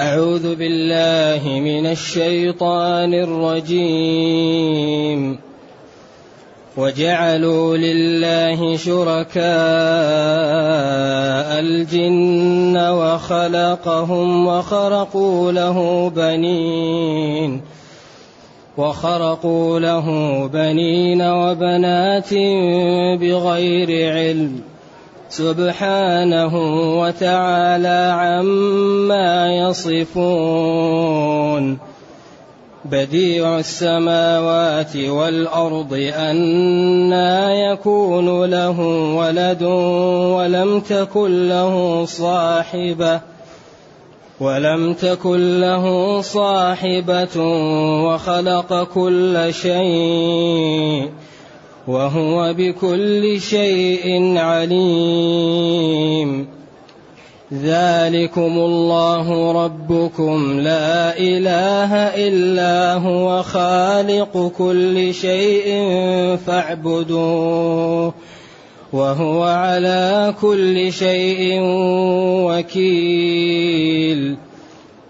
أعوذ بالله من الشيطان الرجيم. وجعلوا لله شركاء الجن وخلقهم وخرقوا له بنين وخرقوا له بنين وبنات بغير علم. سبحانه وتعالى عما يصفون. بديع السماوات والأرض انى يكون له ولد ولم تكن له صاحبة ولم تكن له صاحبة وخلق كل شيء. وهو بكل شيء عليم. ذلكم الله ربكم. لا إله إلا هو خالق كل شيء فاعبدوه. وهو على كل شيء وكيل.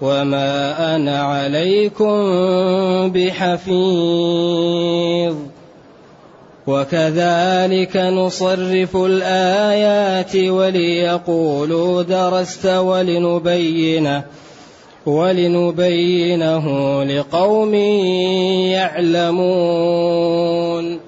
وما أنا عليكم بحفيظ وكذلك نصرف الايات وليقولوا درست ولنبينه ولنبينه لقوم يعلمون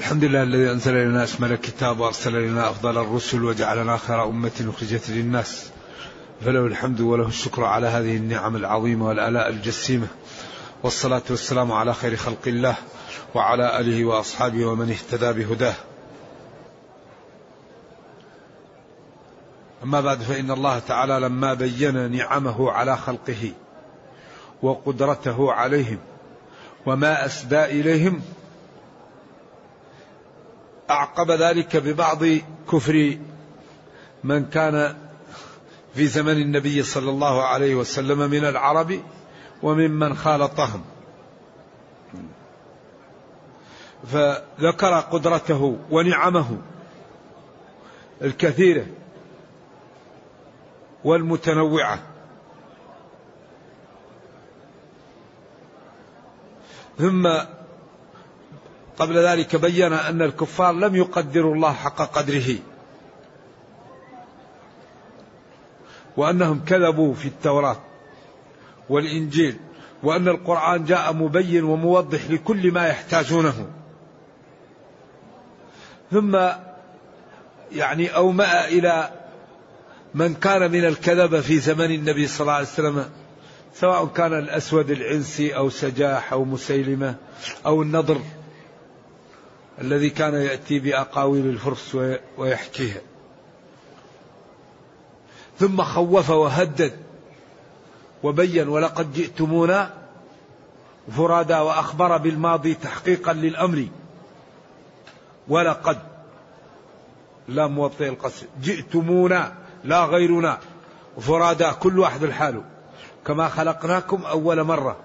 الحمد لله الذي أنزل إلينا أشمل الكتاب وأرسل إلينا أفضل الرسل وجعلنا خير أمة أخرجت للناس. فله الحمد وله الشكر على هذه النعم العظيمة والآلاء الجسيمة. والصلاة والسلام على خير خلق الله وعلى آله وأصحابه ومن اهتدى بهداه. أما بعد فإن الله تعالى لما بين نعمه على خلقه وقدرته عليهم وما أسدى إليهم أعقب ذلك ببعض كفر من كان في زمن النبي صلى الله عليه وسلم من العرب وممن خالطهم. فذكر قدرته ونعمه الكثيرة والمتنوعة. ثم قبل ذلك بين أن الكفار لم يقدروا الله حق قدره. وأنهم كذبوا في التوراة والإنجيل وأن القرآن جاء مبين وموضح لكل ما يحتاجونه. ثم يعني أومأ إلى من كان من الكذبة في زمن النبي صلى الله عليه وسلم سواء كان الأسود العنسي أو سجاح أو مسيلمة أو النضر. الذي كان يأتي بأقاويل الفرس ويحكيها. ثم خوف وهدد وبين ولقد جئتمونا فرادا وأخبر بالماضي تحقيقا للأمر. ولقد لا موطئ القصر. جئتمونا لا غيرنا. فرادا كل واحد الحال كما خلقناكم أول مرة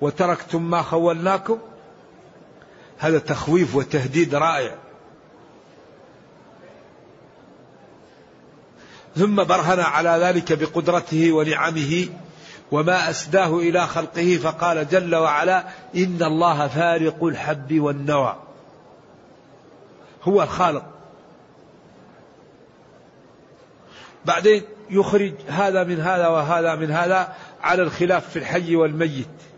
وتركتم ما خولناكم هذا تخويف وتهديد رائع. ثم برهن على ذلك بقدرته ونعمه وما أسداه إلى خلقه فقال جل وعلا إن الله فارق الحب والنوى. هو الخالق. بعدين يخرج هذا من هذا وهذا من هذا على الخلاف في الحي والميت.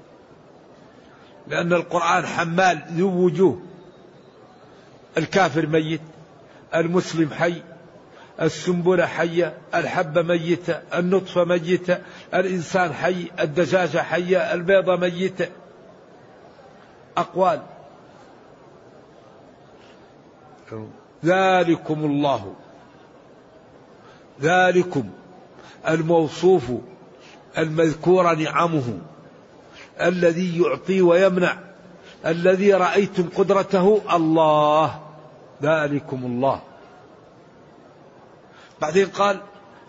لأن القرآن حمال ذو وجوه. الكافر ميت المسلم حي السنبلة حية الحبة ميتة النطفة ميتة الإنسان حي الدجاجة حية البيضة ميتة. أقوال. ذلكم الله. ذلكم الموصوف المذكور نعمه. الذي يعطي ويمنع الذي رأيتم قدرته الله. ذلكم الله. بعدين قال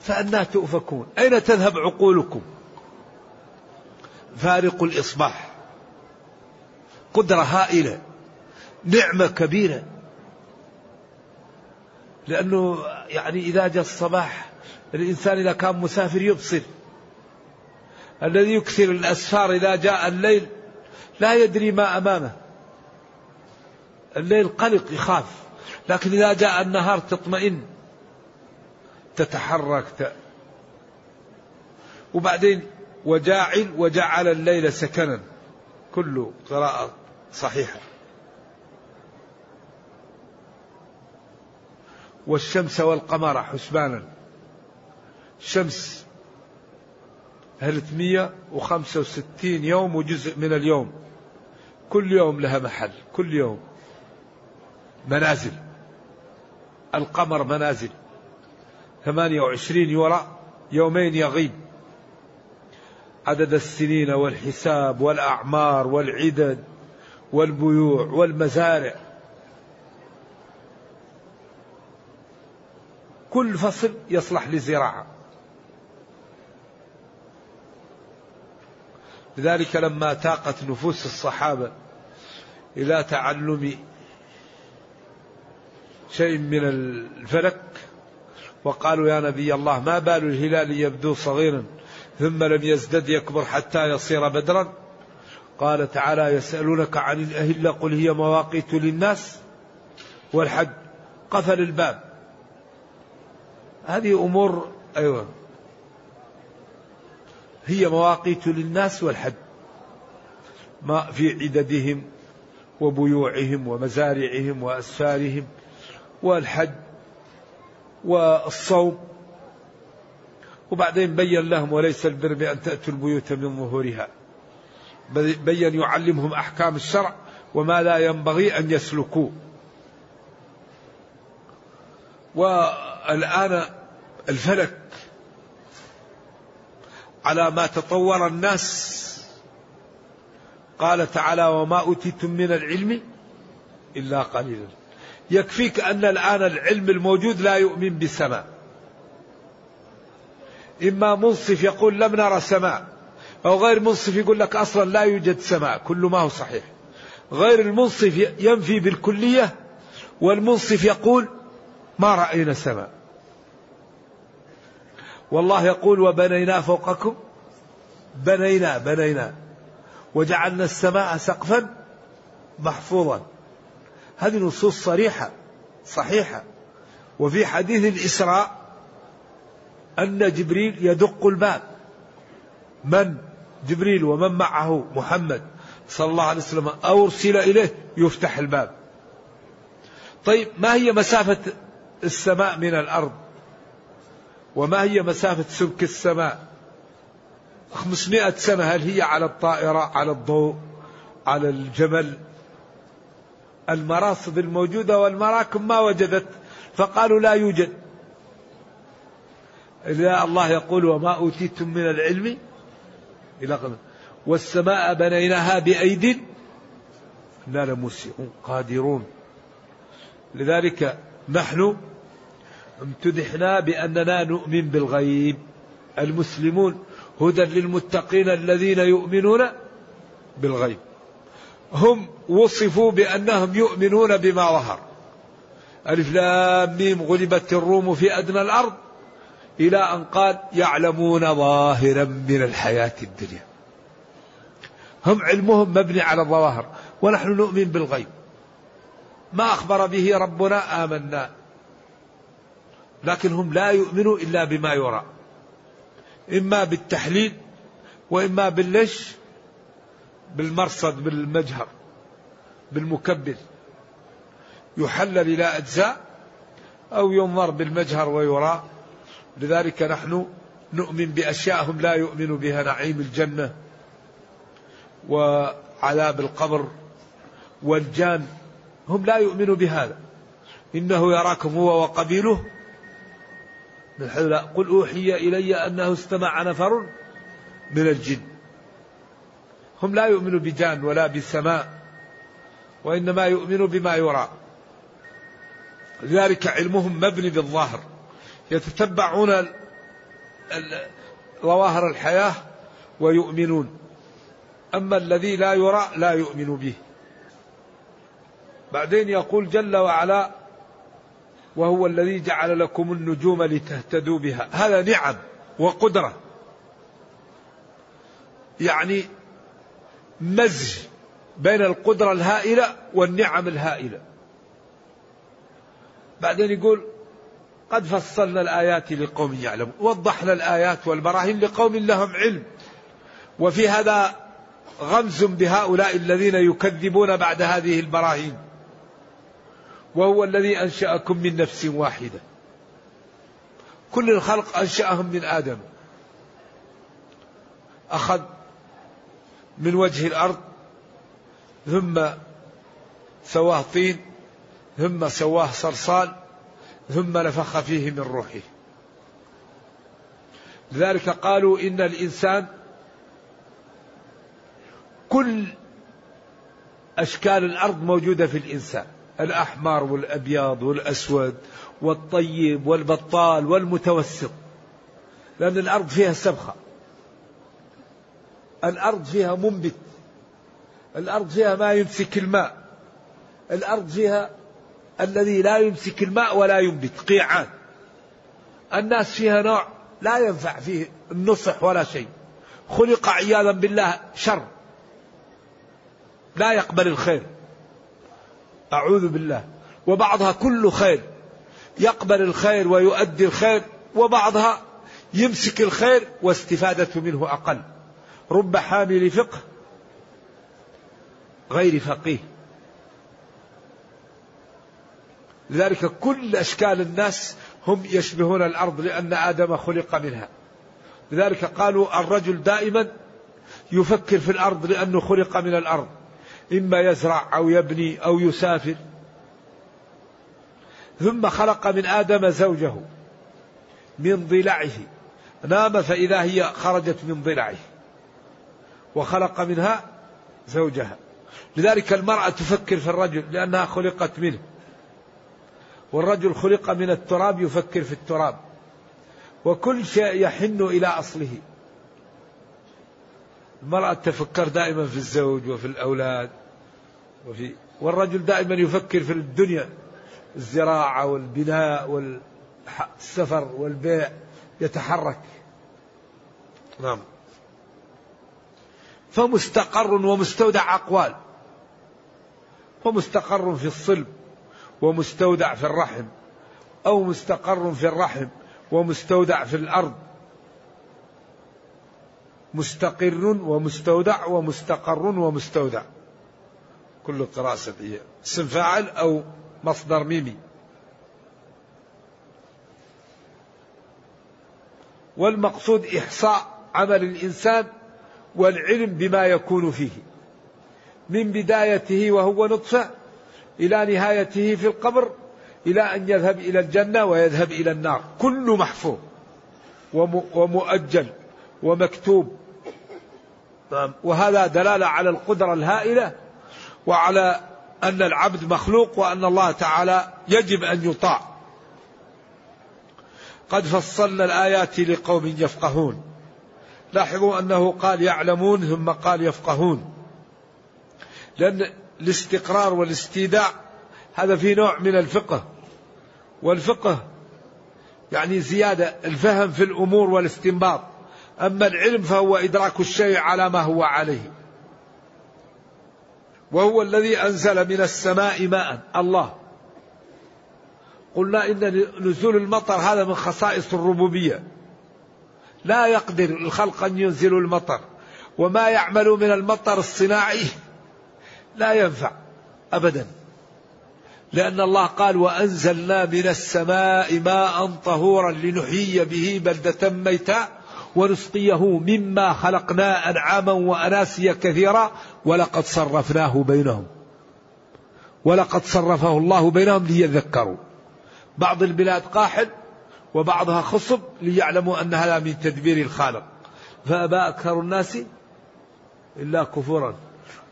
فأنا تؤفكون. أين تذهب عقولكم؟ فارق الإصباح. قدرة هائلة. نعمة كبيرة. لأنه يعني إذا جاء الصباح الإنسان إذا كان مسافر يبصر. الذي يكثر الأسفار إذا جاء الليل لا يدري ما أمامه. الليل قلق يخاف لكن إذا جاء النهار تطمئن تتحرك وبعدين وجاعل وجعل الليل سكنا. كله قراءة صحيحة. والشمس والقمر حسبانا. الشمس 365 يوم وجزء من اليوم. كل يوم لها محل كل يوم. منازل. القمر منازل. 28 يرى يومين يغيب. عدد السنين والحساب والأعمار والعدد والبيوع والمزارع. كل فصل يصلح لزراعة. لذلك لما تاقت نفوس الصحابة إلى تعلم شيء من الفلك وقالوا يا نبي الله ما بال الهلال يبدو صغيرا ثم لم يزدد يكبر حتى يصير بدرا. قال تعالى يسألونك عن الأهلة قل هي مواقيت للناس والحج قفل الباب. هذه أمور أيوة. هي مواقيت للناس والحج ما في عددهم وبيوعهم ومزارعهم وأسفارهم والحج والصوم. وبعدين بين لهم وليس البر بأن تأتوا البيوت من ظهورها. بين يعلمهم أحكام الشرع وما لا ينبغي أن يسلكوه. والآن الفلك على ما تطور الناس. قال تعالى وما أوتيتم من العلم إلا قليلا. يكفيك أن الآن العلم الموجود لا يؤمن بالسماء. إما منصف يقول لم نرى سماء أو غير منصف يقول لك أصلا لا يوجد سماء كل ما هو صحيح. غير المنصف ينفي بالكلية والمنصف يقول ما رأينا سماء. والله يقول وبنينا فوقكم بنينا بنينا وجعلنا السماء سقفا محفوظا. هذه نصوص صريحة صحيحة. وفي حديث الإسراء أن جبريل يدق الباب من؟ جبريل ومن معه؟ محمد صلى الله عليه وسلم. أو أرسل إليه يفتح الباب. طيب ما هي مسافة السماء من الأرض؟ وما هي مسافة سمك السماء؟ خمسمائة سنة هل هي على الطائرة على الضوء على الجمل؟ المراصد الموجودة والمراكب ما وجدت فقالوا لا يوجد. إذا الله يقول وما أوتيتم من العلم إلى قبل والسماء بنيناها بأيد لا لموسعون قادرون. لذلك نحن امتدحنا بأننا نؤمن بالغيب. المسلمون هدى للمتقين الذين يؤمنون بالغيب. هم وصفوا بأنهم يؤمنون بما ظهر. ألف لام ميم غلبت الروم في أدنى الأرض إلى أن قال يعلمون ظاهرا من الحياة الدنيا. هم علمهم مبني على الظواهر. ونحن نؤمن بالغيب. ما أخبر به ربنا آمنا. لكن هم لا يؤمنوا إلا بما يرى. إما بالتحليل وإما باللش بالمرصد بالمجهر بالمكبر. يحلل إلى أجزاء أو ينظر بالمجهر ويرى. لذلك نحن نؤمن بأشياء هم لا يؤمن بها نعيم الجنة وعذاب القبر والجان هم لا يؤمنوا بهذا. إنه يراكم هو وقبيله من حيث قل أوحي إلي أنه استمع نفر من الجن. هم لا يؤمنوا بجان ولا بالسماء وإنما يؤمنوا بما يرى. لذلك علمهم مبني بالظاهر. يتتبعون ظواهر الحياة ويؤمنون. أما الذي لا يرى لا يؤمن به. بعدين يقول جل وعلا وهو الذي جعل لكم النجوم لتهتدوا بها. هذا نعم وقدرة. يعني مزج بين القدرة الهائلة والنعم الهائلة. بعدين يقول قد فصلنا الآيات لقوم يعلمون. وضحنا الآيات والبراهين لقوم لهم علم. وفي هذا غمز بهؤلاء الذين يكذبون بعد هذه البراهين. وهو الذي أنشأكم من نفس واحدة. كل الخلق أنشأهم من آدم. أخذ من وجه الأرض ثم سواه طين ثم سواه صلصال ثم نفخ فيه من روحه. لذلك قالوا إن الإنسان كل أشكال الأرض موجودة في الإنسان. الأحمر والأبيض والأسود والطيب والبطال والمتوسط. لأن الأرض فيها سبخة الأرض فيها منبت. الأرض فيها ما يمسك الماء. الأرض فيها الذي لا يمسك الماء ولا ينبت قيعان. الناس فيها نوع لا ينفع فيه النصح ولا شيء. خلق عياذا بالله شر. لا يقبل الخير. أعوذ بالله. وبعضها كله خير. يقبل الخير ويؤدي الخير وبعضها يمسك الخير واستفادته منه أقل. رب حامل فقه غير فقيه. لذلك كل أشكال الناس هم يشبهون الأرض لأن آدم خلق منها. لذلك قالوا الرجل دائما يفكر في الأرض لأنه خلق من الأرض. إما يزرع أو يبني أو يسافر. ثم خلق من آدم زوجه من ضلعه. نام فإذا هي خرجت من ضلعه. وخلق منها زوجها. لذلك المرأة تفكر في الرجل لأنها خلقت منه. والرجل خلق من التراب يفكر في التراب. وكل شيء يحن إلى أصله. المرأة تفكر دائما في الزوج وفي الأولاد وفي والرجل دائما يفكر في الدنيا الزراعة والبناء والسفر والبيع يتحرك. نعم. فمستقر ومستودع أقوال. فمستقر في الصلب ومستودع في الرحم أو مستقر في الرحم ومستودع في الأرض. مستقر ومستودع ومستقر ومستودع. كل قراءة سبعية اسم فاعل أو مصدر ميمي. والمقصود إحصاء عمل الإنسان والعلم بما يكون فيه. من بدايته وهو نطفة إلى نهايته في القبر إلى أن يذهب إلى الجنة ويذهب إلى النار. كل محفوظ ومؤجل ومكتوب. وهذا دلالة على القدرة الهائلة وعلى أن العبد مخلوق وأن الله تعالى يجب أن يطاع. قد فصلنا الآيات لقوم يفقهون. لاحظوا أنه قال يعلمون ثم قال يفقهون. لأن الاستقرار والاستيداع هذا في نوع من الفقه. والفقه يعني زيادة الفهم في الأمور والاستنباط. أما العلم فهو إدراك الشيء على ما هو عليه. وهو الذي أنزل من السماء ماء الله. قلنا إن نزول المطر هذا من خصائص الربوبية. لا يقدر الخلق أن ينزلوا المطر وما يعمل من المطر الصناعي لا ينفع أبدا. لأن الله قال وأنزلنا من السماء ماء طهورا لنحيي به بلدة ميتا ونسقيه مما خلقنا أنعاما وأناسيا كثيرا ولقد صرفناه بينهم. ولقد صرفه الله بينهم ليذكروا. بعض البلاد قاحل وبعضها خصب ليعلموا أن هذا من تدبير الخالق. فأبى أكثر الناس إلا كفورا.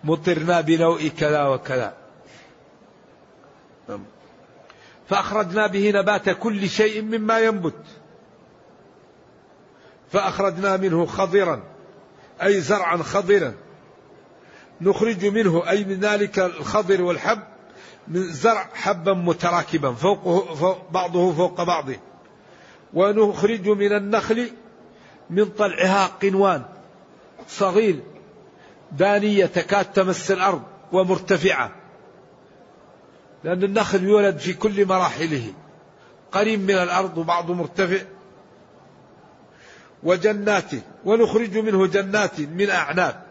مطرنا بنوء كذا وكذا. فأخرجنا به نبات كل شيء مما ينبت. فأخرجنا منه خضرا أي زرعا خضرا. نخرج منه أي من ذلك الخضر والحب من زرع حبا متراكبا فوقه فوق بعضه فوق بعض. ونخرج من النخل من طلعها قنوان صغير دانية تكاد تمس الأرض ومرتفعة. لأن النخل يولد في كل مراحله. قريب من الأرض وبعضه مرتفع. وجنات ونخرج منه جنات من أعناب.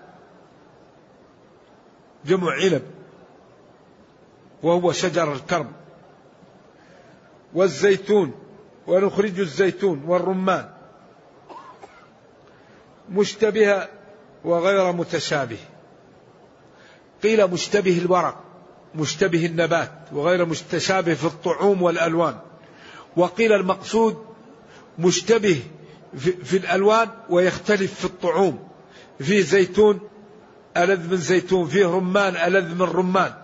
جمع عنب وهو شجر الكرم والزيتون ونخرج الزيتون والرمان. مشتبه وغير متشابه. قيل مشتبه الورق مشتبه النبات وغير متشابه في الطعوم والألوان. وقيل المقصود مشتبه في الألوان ويختلف في الطعوم. فيه زيتون ألذ من زيتون. فيه رمان ألذ من رمان.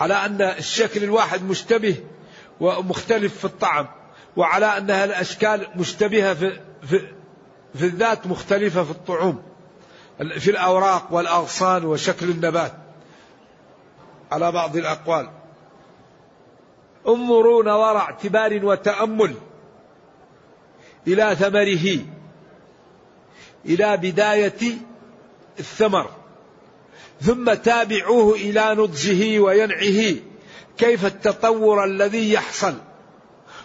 على أن الشكل الواحد مشتبه ومختلف في الطعم وعلى أنها الأشكال مشتبهة في, في, في الذات مختلفة في الطعوم. في الأوراق والأغصان وشكل النبات على بعض الأقوال. انظروا نظر اعتبار وتأمل إلى ثمره إلى بداية الثمر ثم تابعوه إلى نضجه وينعه كيف التطور الذي يحصل.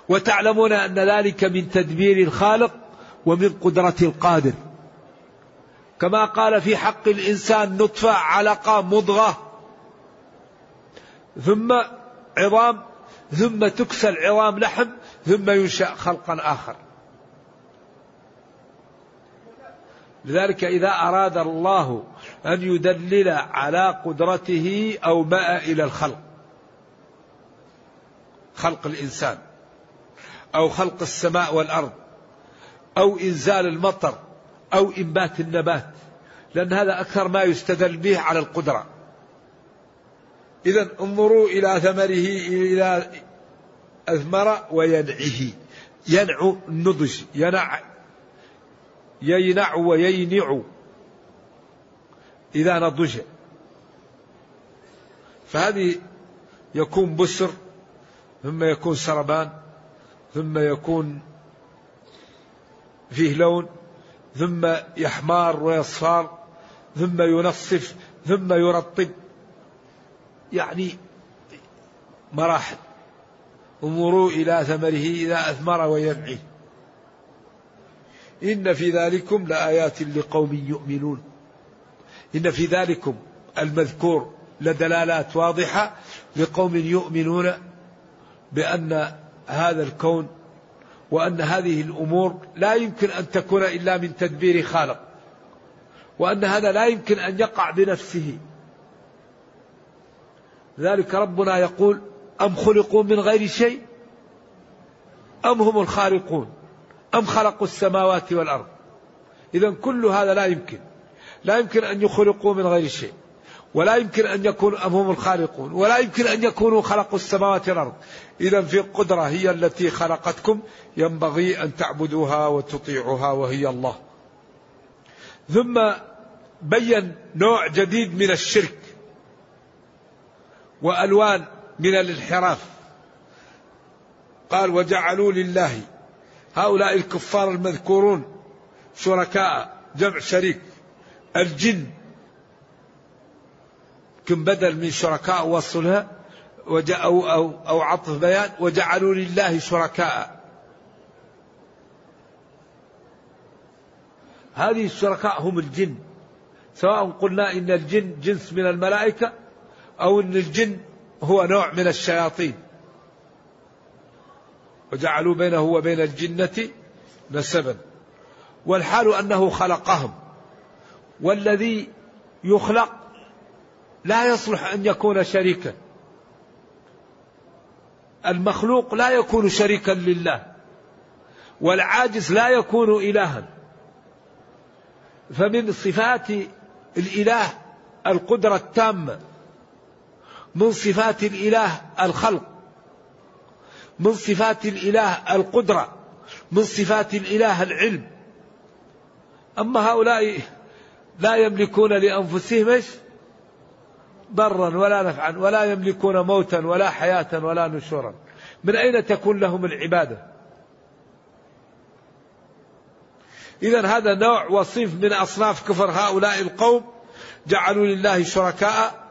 وتعلمون أن ذلك من تدبير الخالق ومن قدرة القادر. كما قال في حق الإنسان نطفة علقة مضغة ثم عظام ثم تكسى العظام لحم ثم ينشأ خلقا آخر. لذلك إذا أراد الله أن يدلل على قدرته أومأ إلى الخلق. خلق الإنسان أو خلق السماء والأرض أو إنزال المطر أو إنبات النبات لأن هذا أكثر ما يستدل به على القدرة. إذا انظروا إلى ثمره إلى أثمر وينعه. ينع النضج ينع يينع ويينع إذا نضج. فهذه يكون بسر ثم يكون سربان ثم يكون فيه لون ثم يحمار ويصفار ثم ينصف ثم يرطب. يعني مراحل انظروا إلى ثمره إذا أثمر وينعي. إن في ذلكم لآيات لقوم يؤمنون. إن في ذلكم المذكور لدلالات واضحة لقوم يؤمنون بأن هذا الكون وأن هذه الأمور لا يمكن أن تكون إلا من تدبير خالق. وأن هذا لا يمكن أن يقع بنفسه. ذلك ربنا يقول أم خلقوا من غير شيء؟ أم هم الخالقون؟ أم خلقوا السماوات والأرض؟ إذا كل هذا لا يمكن. لا يمكن أن يخلقوا من غير شيء. ولا يمكن أن يكونوا أم هم الخالقون. ولا يمكن أن يكونوا خلقوا السماوات والأرض. إذا في قدرة هي التي خلقتكم. ينبغي أن تعبدوها وتطيعوها وهي الله. ثم بين نوع جديد من الشرك. وألوان من الانحراف. قال وجعلوا لله هؤلاء الكفار المذكورون شركاء جمع شريك الجن. كم بدل من شركاء وصلها أو, أو, أو عطف بيان وجعلوا لله شركاء. هذه الشركاء هم الجن. سواء قلنا إن الجن جنس من الملائكة أو أن الجن هو نوع من الشياطين. وجعلوا بينه وبين الجنة نسبا. والحال أنه خلقهم. والذي يخلق لا يصلح أن يكون شريكا. المخلوق لا يكون شريكا لله. والعاجز لا يكون إلها. فمن صفات الإله القدرة التامة. من صفات الإله الخلق من صفات الإله القدرة من صفات الإله العلم. أما هؤلاء لا يملكون لأنفسهم إيش؟ ضرا ولا نفعا ولا يملكون موتا ولا حياة ولا نشورا. من أين تكون لهم العبادة؟ إذا هذا نوع وصيف من أصناف كفر هؤلاء القوم جعلوا لله شركاء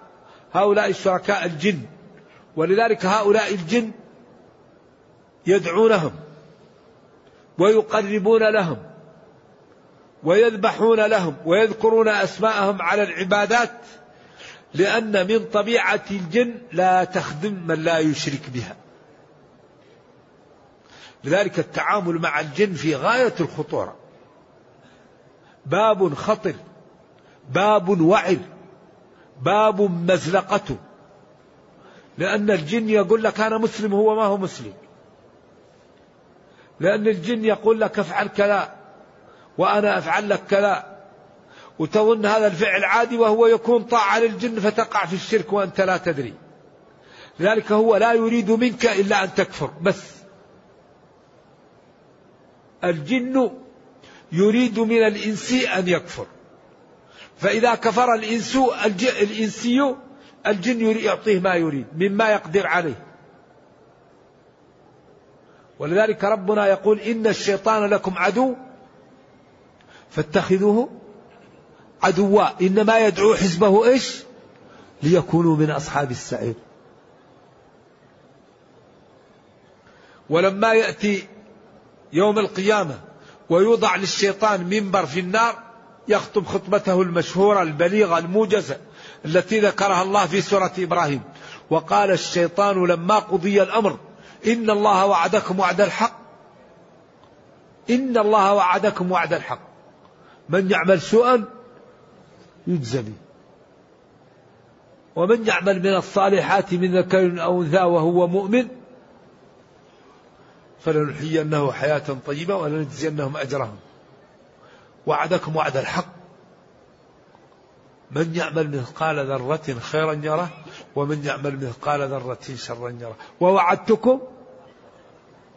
هؤلاء الشركاء الجن. ولذلك هؤلاء الجن يدعونهم ويقربون لهم ويذبحون لهم ويذكرون أسماءهم على العبادات لأن من طبيعة الجن لا تخدم من لا يشرك بها. لذلك التعامل مع الجن في غاية الخطورة. باب خطر باب وعر. باب مزلقته. لأن الجن يقول لك أنا مسلم هو ما هو مسلم. لأن الجن يقول لك افعل كذا وأنا أفعل لك كذا. وتظن هذا الفعل عادي وهو يكون طاعة للجن فتقع في الشرك وأنت لا تدري. لذلك هو لا يريد منك إلا أن تكفر بس. الجن يريد من الإنس أن يكفر. فإذا كفر الإنس الإنسي الجن يعطيه ما يريد مما يقدر عليه. ولذلك ربنا يقول إن الشيطان لكم عدو فاتخذوه عدوا. إنما يدعو حزبه إيش؟ ليكونوا من أصحاب السعير. ولما يأتي يوم القيامة ويوضع للشيطان منبر في النار يخطب خطبته المشهورة البليغة الموجزة التي ذكرها الله في سورة إبراهيم. وقال الشيطان لما قضي الأمر إن الله وعدكم وعد الحق. إن الله وعدكم وعد الحق. من يعمل سوءا يجزى به ومن يعمل من الصالحات من ذكر أو أنثى وهو مؤمن فلنحيينه حياة طيبة ولنجزينهم أجرهم. وعدكم وعد الحق. من يعمل مثقال ذرة خيرا يره ومن يعمل مثقال ذرة شرا يره. ووعدتكم؟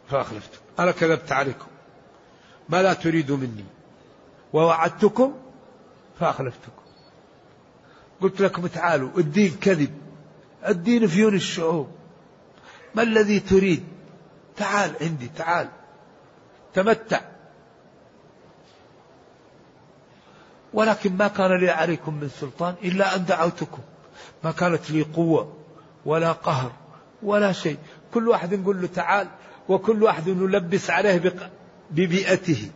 فأخلفتم. أنا كذبت عليكم. ما لا تريد مني. ووعدتكم؟ فأخلفتكم. قلت لكم تعالوا الدين كذب. الدين فيون الشعوب ما الذي تريد؟ تعال عندي تعال. تمتع. ولكن ما كان لي عليكم من سلطان إلا أن دعوتكم. ما كانت لي قوة ولا قهر ولا شيء. كل واحد نقول له تعال وكل واحد نلبس عليه ببيئته.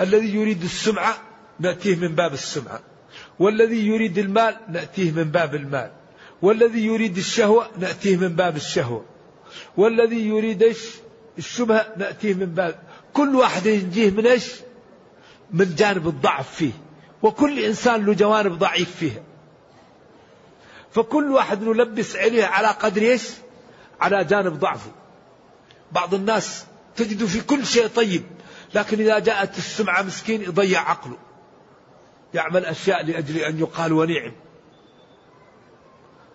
الذي يريد السمعة نأتيه من باب السمعة. والذي يريد المال نأتيه من باب المال. والذي يريد الشهوة نأتيه من باب الشهوة. والذي يريد الشبهة نأتيه من باب. كل واحد يجيه من إيش؟ من جانب الضعف فيه. وكل إنسان له جوانب ضعيف فيها. فكل واحد نلبس عليه على قدر إيش؟ على جانب ضعفه. بعض الناس تجد في كل شيء طيب لكن إذا جاءت السمعة مسكين يضيع عقله. يعمل أشياء لأجل أن يقال ونعم.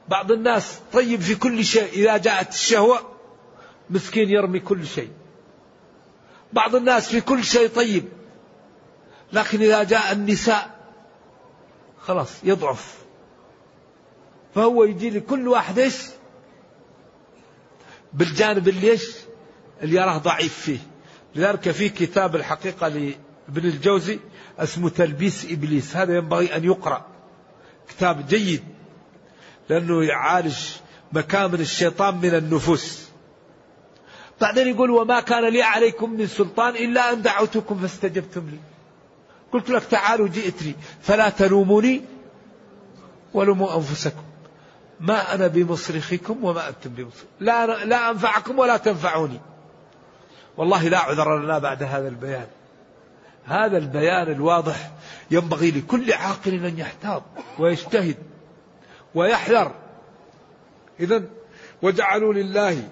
بعض الناس طيب في كل شيء إذا جاءت الشهوة مسكين يرمي كل شيء. بعض الناس في كل شيء طيب لكن إذا جاء النساء خلاص يضعف. فهو يجي لكل واحد إيش؟ بالجانب اللي إيش؟ اللي يراه ضعيف فيه. لذلك في كتاب الحقيقة لابن الجوزي اسمه تلبيس إبليس. هذا ينبغي أن يقرأ. كتاب جيد. لأنه يعالج مكامن الشيطان من النفوس. بعدين يقول وما كان لي عليكم من سلطان إلا أن دعوتكم فاستجبتم لي. قلت لك تعالوا جئت لي فلا تلوموني ولوموا أنفسكم. ما أنا بمصرخكم وما أنتم بمصرخ لا, لا أنفعكم ولا تنفعوني. والله لا عذر لنا بعد هذا البيان. هذا البيان الواضح ينبغي لكل عاقل أن يحتاط ويجتهد ويحذر. إذا وجعلوا لله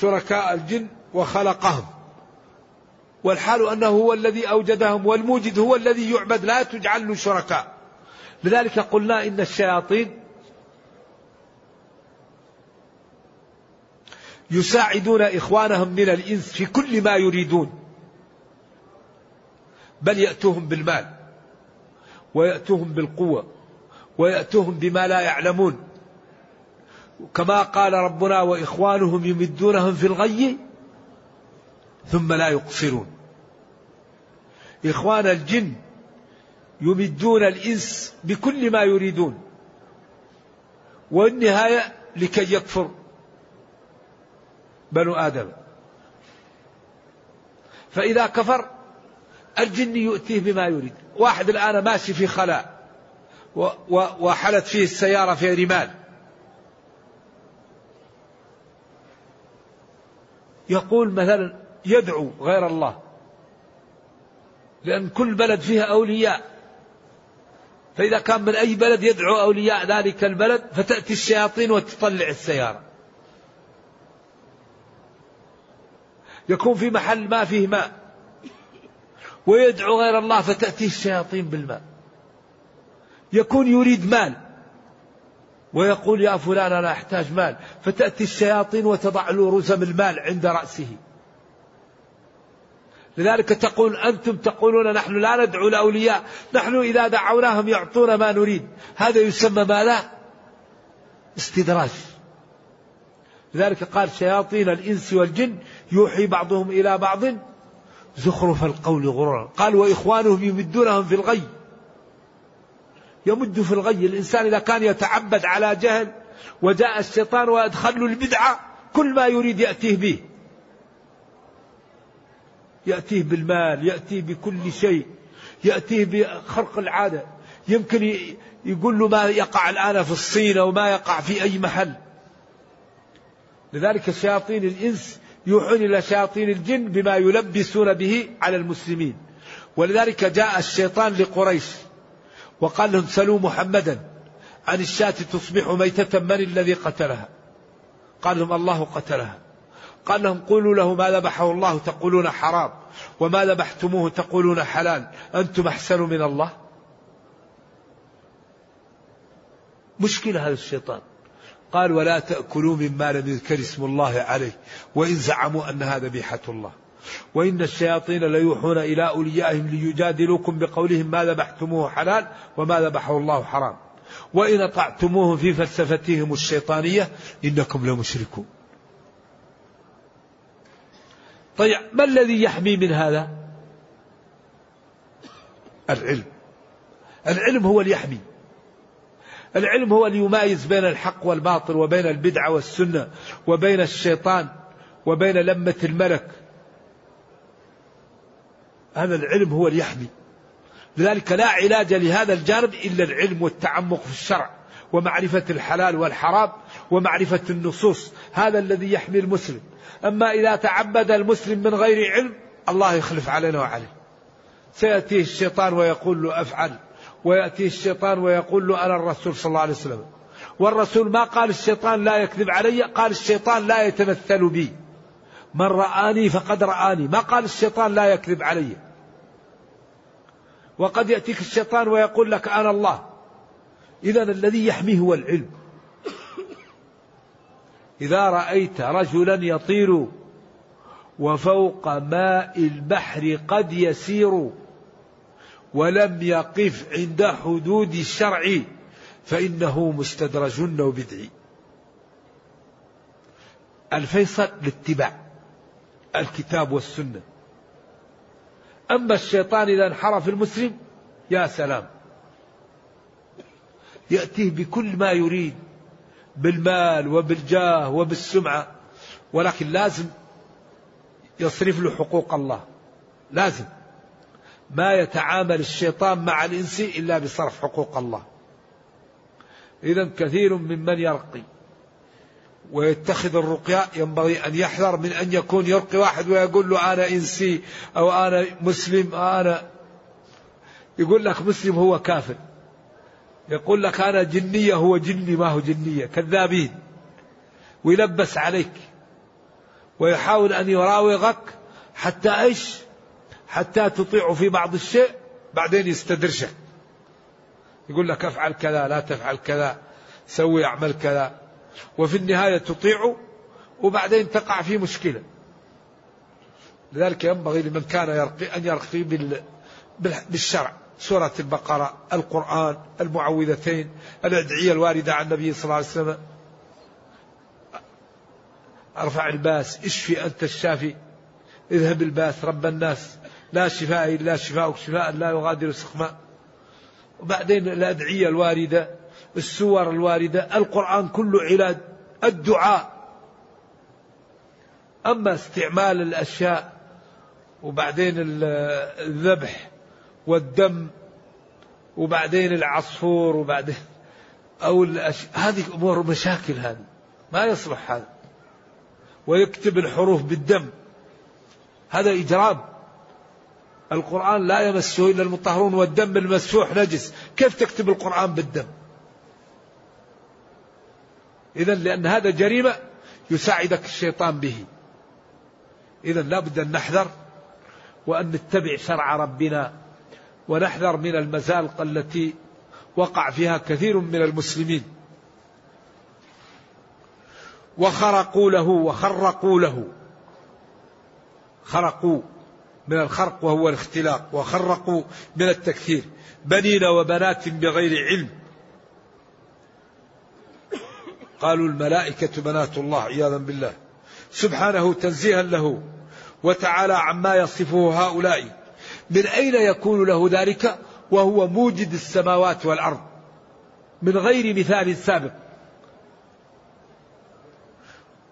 شركاء الجن وخلقهم. والحال أنه هو الذي أوجدهم والموجد هو الذي يعبد لا تجعل له شركاء. لذلك قلنا إن الشياطين يساعدون إخوانهم من الإنس في كل ما يريدون. بل يأتوهم بالمال ويأتوهم بالقوة ويأتوهم بما لا يعلمون. كما قال ربنا وإخوانهم يمدونهم في الغي ثم لا يقصرون. إخوان الجن يمدون الإنس بكل ما يريدون والنهاية لكي يكفر بنو آدم. فإذا كفر الجن يؤتيه بما يريد. واحد الآن ماشي في خلاء وحلت فيه السيارة في رمال. يقول مثلا يدعو غير الله. لأن كل بلد فيها أولياء. فإذا كان من أي بلد يدعو أولياء ذلك البلد فتأتي الشياطين وتطلع السيارة. يكون في محل ما فيه ماء. ويدعو غير الله فتأتيه الشياطين بالماء. يكون يريد مال. ويقول يا فلان أنا أحتاج مال. فتأتي الشياطين وتضع له رزم المال عند رأسه. لذلك تقول أنتم تقولون نحن لا ندعو الأولياء. نحن إذا دعوناهم يعطون ما نريد. هذا يسمى ماذا استدراج. لذلك قال شياطين الإنس والجن يوحي بعضهم إلى بعض زخرف القول غرورا. قال وإخوانهم يمدونهم في الغي. يمد في الغي. الإنسان إذا كان يتعبد على جهل وجاء الشيطان وأدخل له البدعة كل ما يريد يأتيه به. يأتيه بالمال يأتيه بكل شيء يأتيه بخرق العادة. يمكن يقول له ما يقع الآن في الصين أو ما يقع في أي محل. لذلك شياطين الإنس يوحون إلى شياطين الجن بما يلبسون به على المسلمين. ولذلك جاء الشيطان لقريش وقال لهم سلوا محمدا. عن الشاة تصبح ميتة من الذي قتلها؟ قال لهم الله قتلها. قال لهم قولوا له ما ذبحه الله تقولون حرام وما ذبحتموه تقولون حلال أنتم أحسن من الله مشكلة هذا الشيطان قال ولا تأكلوا مما لم يذكر اسم الله عليه وإن زعموا أنها ذبيحة الله وإن الشياطين ليوحون إلى أوليائهم ليجادلوكم بقولهم ما ذبحتموه حلال وما ذبحه الله حرام وإن أطعتموهم في فلسفتهم الشيطانية إنكم لمشركون طيب ما الذي يحمي من هذا؟ العلم. العلم هو اللي يحمي. العلم هو اللي يمايز بين الحق والباطل وبين البدعة والسنة وبين الشيطان وبين لمة الملك. هذا العلم هو اللي يحمي. لذلك لا علاج لهذا الجانب إلا العلم والتعمق في الشرع. ومعرفة الحلال والحرام ومعرفة النصوص هذا الذي يحمي المسلم. أما إذا تعبد المسلم من غير علم الله يخلف علينا وعليه. سيأتيه الشيطان ويقول له أفعل ويأتيه الشيطان ويقول له أنا الرسول صلى الله عليه وسلم. والرسول ما قال الشيطان لا يكذب علي قال الشيطان لا يتمثل بي. من رآني فقد رآني ما قال الشيطان لا يكذب علي. وقد يأتيك الشيطان ويقول لك أنا الله. إذا الذي يحميه هو العلم. إذا رأيت رجلا يطير وفوق ماء البحر قد يسير ولم يقف عند حدود الشرع فإنه مستدرج أو بدعي. الفيصل الاتباع الكتاب والسنة. أما الشيطان إذا انحرف المسلم يا سلام. يأتيه بكل ما يريد بالمال وبالجاه وبالسمعة ولكن لازم يصرف له حقوق الله. لازم. ما يتعامل الشيطان مع الإنس إلا بصرف حقوق الله. إذا كثير ممن يرقي ويتخذ الرقية ينبغي أن يحذر من أن يكون يرقي واحد ويقول له أنا إنسي أو أنا مسلم أو أنا يقول لك مسلم هو كافر. يقول لك أنا جنية هو جني ما هو جنية كذابين. ويلبس عليك. ويحاول أن يراوغك حتى إيش؟ حتى تطيع في بعض الشيء بعدين يستدرجك. يقول لك أفعل كذا لا تفعل كذا سوي أعمل كذا. وفي النهاية تطيعه وبعدين تقع في مشكلة. لذلك ينبغي لمن كان يرقي أن يرقي بالشرع. سورة البقرة القرآن المعوذتين الأدعية الواردة عن النبي صلى الله عليه وسلم. ارفع الباس اشفي أنت الشافي. اذهب الباس رب الناس. لا شفاء إلا شفاءك شفاء لا يغادر سقما. وبعدين الأدعية الواردة السور الواردة القرآن كله علاج الدعاء. أما استعمال الأشياء وبعدين الذبح والدم وبعدين العصفور وبعدين أو الأش... هذه أمور مشاكل هذه ما يصلح هذا. ويكتب الحروف بالدم. هذا إجرام القرآن لا يمسه إلا المطهرون والدم المسفوح نجس. كيف تكتب القرآن بالدم؟ إذا لأن هذا جريمة يساعدك الشيطان به. إذا لابد أن نحذر وأن نتبع شرع ربنا. ونحذر من المزالق التي وقع فيها كثير من المسلمين. وخرقوا له وخرقوا له. خرقوا من الخرق وهو الاختلاق وخرقوا من التكثير بنين وبنات بغير علم. قالوا الملائكة بنات الله عياذا بالله. سبحانه تنزيها له. وتعالى عما يصفه هؤلاء. من أين يكون له ذلك؟ وهو موجد السماوات والأرض. من غير مثال سابق.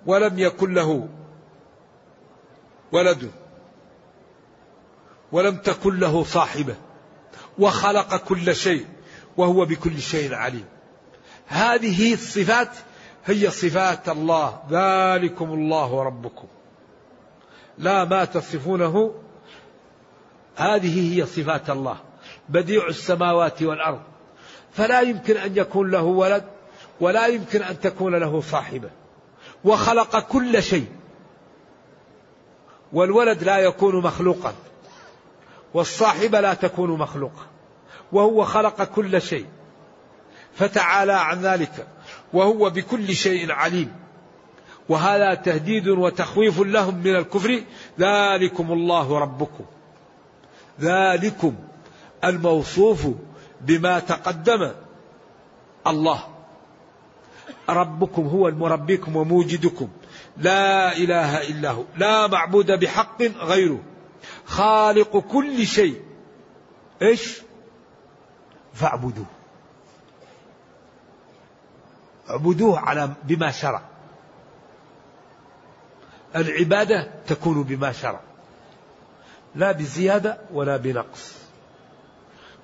ولم يكن له ولد. ولم تكن له صاحبة. وخلق كل شيء. وهو بكل شيء عليم. هذه الصفات هي صفات الله. ذلكم الله ربكم لا ما تصفونه هذه هي صفات الله بديع السماوات والأرض. فلا يمكن أن يكون له ولد ولا يمكن أن تكون له صاحبة. وخلق كل شيء. والولد لا يكون مخلوقا. والصاحبه لا تكون مخلوقه وهو خلق كل شيء. فتعالى عن ذلك. وهو بكل شيء عليم. وهذا تهديد وتخويف لهم من الكفر. ذلكم الله ربكم. ذلكم الموصوف بما تقدم الله. ربكم هو المربيكم وموجدكم. لا إله إلا هو. لا معبود بحق غيره. خالق كل شيء. إيش؟ فاعبدوه. اعبدوه على بما شرع. العبادة تكون بما شرع. لا بزيادة ولا بنقص.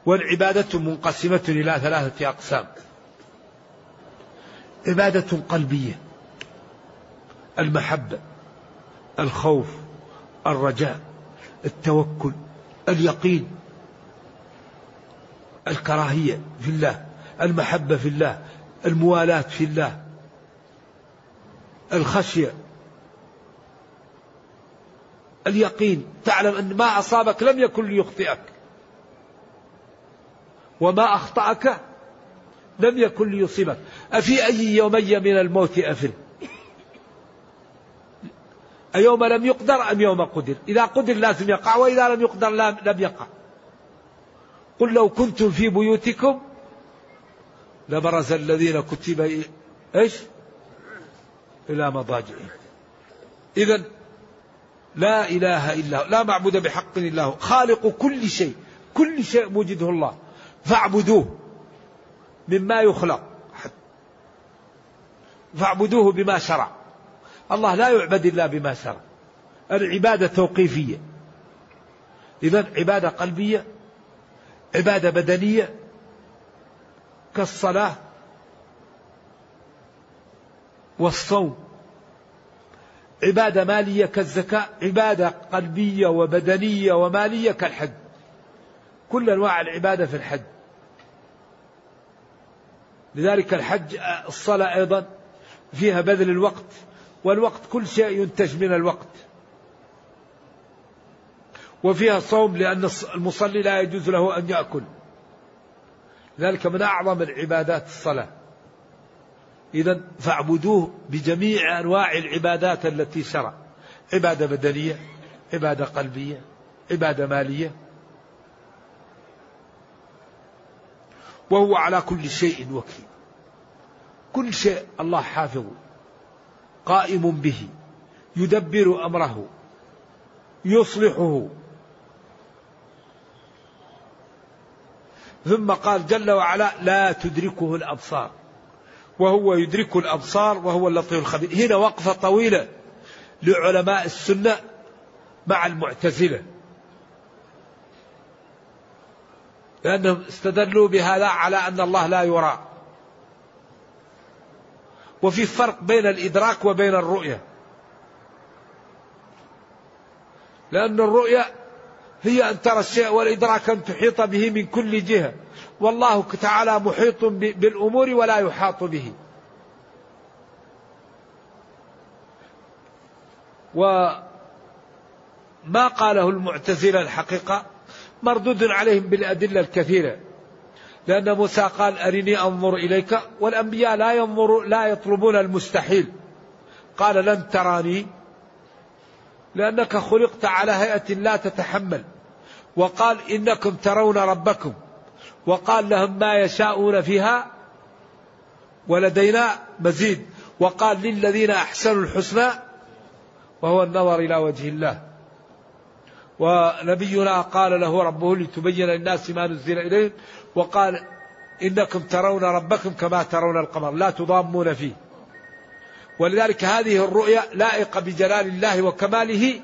والعبادة منقسمة إلى ثلاثة أقسام. عبادة قلبية المحبة الخوف الرجاء التوكل اليقين الكراهية في الله المحبة في الله الموالاة في الله الخشية اليقين. تعلم أن ما أصابك لم يكن ليخطئك. وما أخطأك لم يكن ليصيبك. أفي أي يومي من الموت أفل؟ أيوم لم يقدر أم يوم قدر؟ إذا قدر لازم يقع وإذا لم يقدر لم يقع. قل لو كنتم في بيوتكم لبرز الذين كتب إيش؟ إلى مضاجعهم. إذا لا إله إلا هو. لا معبود بحق إلا هو. خالق كل شيء. كل شيء موجده الله. فاعبدوه مما يخلق. فاعبدوه بما شرع. الله لا يعبد إلا بما شرع. العبادة توقيفية. إذا عبادة قلبية عبادة بدنية كالصلاة والصوم. عبادة مالية كالزكاة عبادة قلبية وبدنية ومالية كالحج. كل أنواع العبادة في الحج. لذلك الحج الصلاة أيضا فيها بذل الوقت والوقت كل شيء ينتج من الوقت. وفيها صوم لأن المصلي لا يجوز له أن يأكل. ذلك من أعظم العبادات الصلاة. إذا فاعبدوه بجميع أنواع العبادات التي شرع. عبادة بدنية عبادة قلبية عبادة مالية. وهو على كل شيء وكيل. كل شيء الله حافظ قائم به يدبر أمره يصلحه. ثم قال جل وعلا لا تدركه الأبصار. وهو يدرك الأبصار وهو اللطيف الخبير. هنا وقفة طويلة لعلماء السنة مع المعتزلة. لأنهم استدلوا بهذا على أن الله لا يرى. وفي فرق بين الإدراك وبين الرؤية. لأن الرؤية هي أن ترى الشيء والإدراك أن تحيط به من كل جهة. والله تعالى محيط بالأمور ولا يحاط به. وما قاله المعتزلة الحقيقة مردود عليهم بالأدلة الكثيرة. لأن موسى قال أرني أنظر إليك والأنبياء لا ينظر لا يطلبون المستحيل. قال لن تراني لأنك خلقت على هيئة لا تتحمل. وقال إنكم ترون ربكم وقال لهم ما يشاءون فيها ولدينا مزيد وقال للذين أحسنوا الحسنى وهو النظر إلى وجه الله ونبينا قال له ربه لتبين للناس ما نزل إليهم وقال إنكم ترون ربكم كما ترون القمر لا تضامون فيه ولذلك هذه الرؤيا لائقة بجلال الله وكماله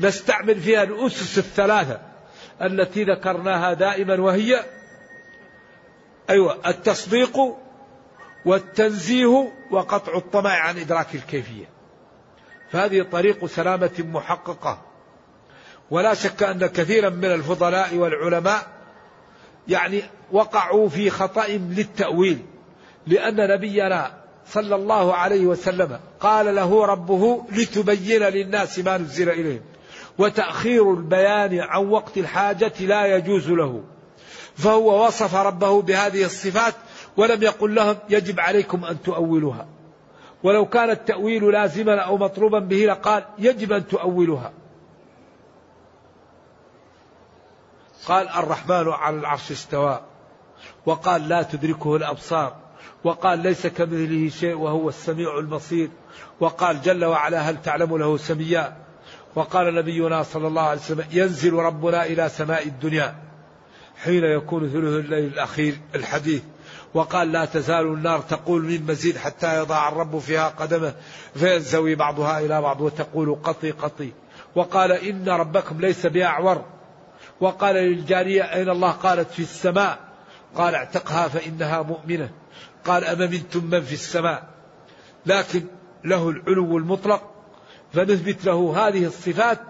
نستعمل فيها الأسس الثلاثة التي ذكرناها دائما وهي أيوة التصديق والتنزيه وقطع الطمع عن إدراك الكيفية. فهذه طريق سلامة محققة. ولا شك أن كثيرا من الفضلاء والعلماء يعني وقعوا في خطأ للتأويل لأن نبينا صلى الله عليه وسلم قال له ربه لتبين للناس ما نزل إليهم. وتأخير البيان عن وقت الحاجة لا يجوز له. فهو وصف ربه بهذه الصفات ولم يقل لهم يجب عليكم أن تؤولوها ولو كان التأويل لازما أو مطلوبا به لقال يجب أن تؤولها. قال الرحمن على العرش استوى. وقال لا تدركه الأبصار. وقال ليس كمثله شيء وهو السميع البصير وقال جل وعلا هل تعلم له سميا. وقال نبينا صلى الله عليه وسلم ينزل ربنا إلى سماء الدنيا. حين يكون ثلث الليل الأخير الحديث. وقال لا تزال النار تقول من مزيد حتى يضع الرب فيها قدمه فينزوي بعضها إلى بعض وتقول قطي قطي. وقال إن ربكم ليس بأعور. وقال للجارية أين الله؟ قالت في السماء. قال اعتقها فإنها مؤمنة. قال أمنتم من في السماء؟ لكن له العلو المطلق فنثبت له هذه الصفات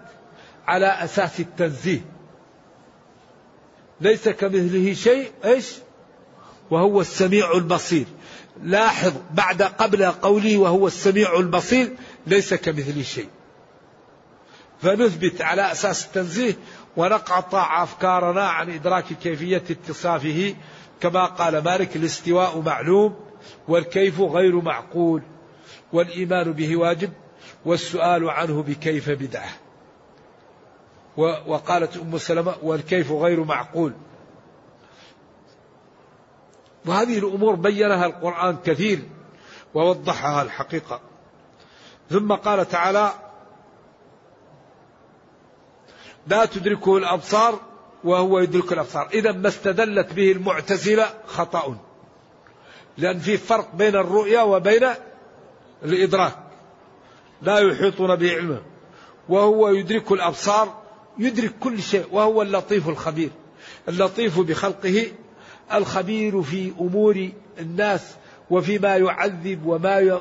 على أساس التنزيه. ليس كمثله شيء إيش؟ وهو السميع البصير. لاحظ بعد قبل قوله وهو السميع البصير ليس كمثله شيء. فنثبت على أساس التنزيه ونقطع أفكارنا عن إدراك كيفية اتصافه. كما قال مالك الاستواء معلوم والكيف غير معقول والإيمان به واجب. والسؤال عنه بكيف بدعة. وقالت أم سلمة والكيف غير معقول. وهذه الأمور بينها القرآن كثير ووضحها الحقيقة. ثم قال تعالى لا تدركه الأبصار وهو يدرك الأبصار. إذا ما استدلت به المعتزلة خطأ. لأن في فرق بين الرؤيا وبين الإدراك. لا يحيطون به علما وهو يدرك الأبصار يدرك كل شيء وهو اللطيف الخبير. اللطيف بخلقه الخبير في أمور الناس وفيما يعذب وما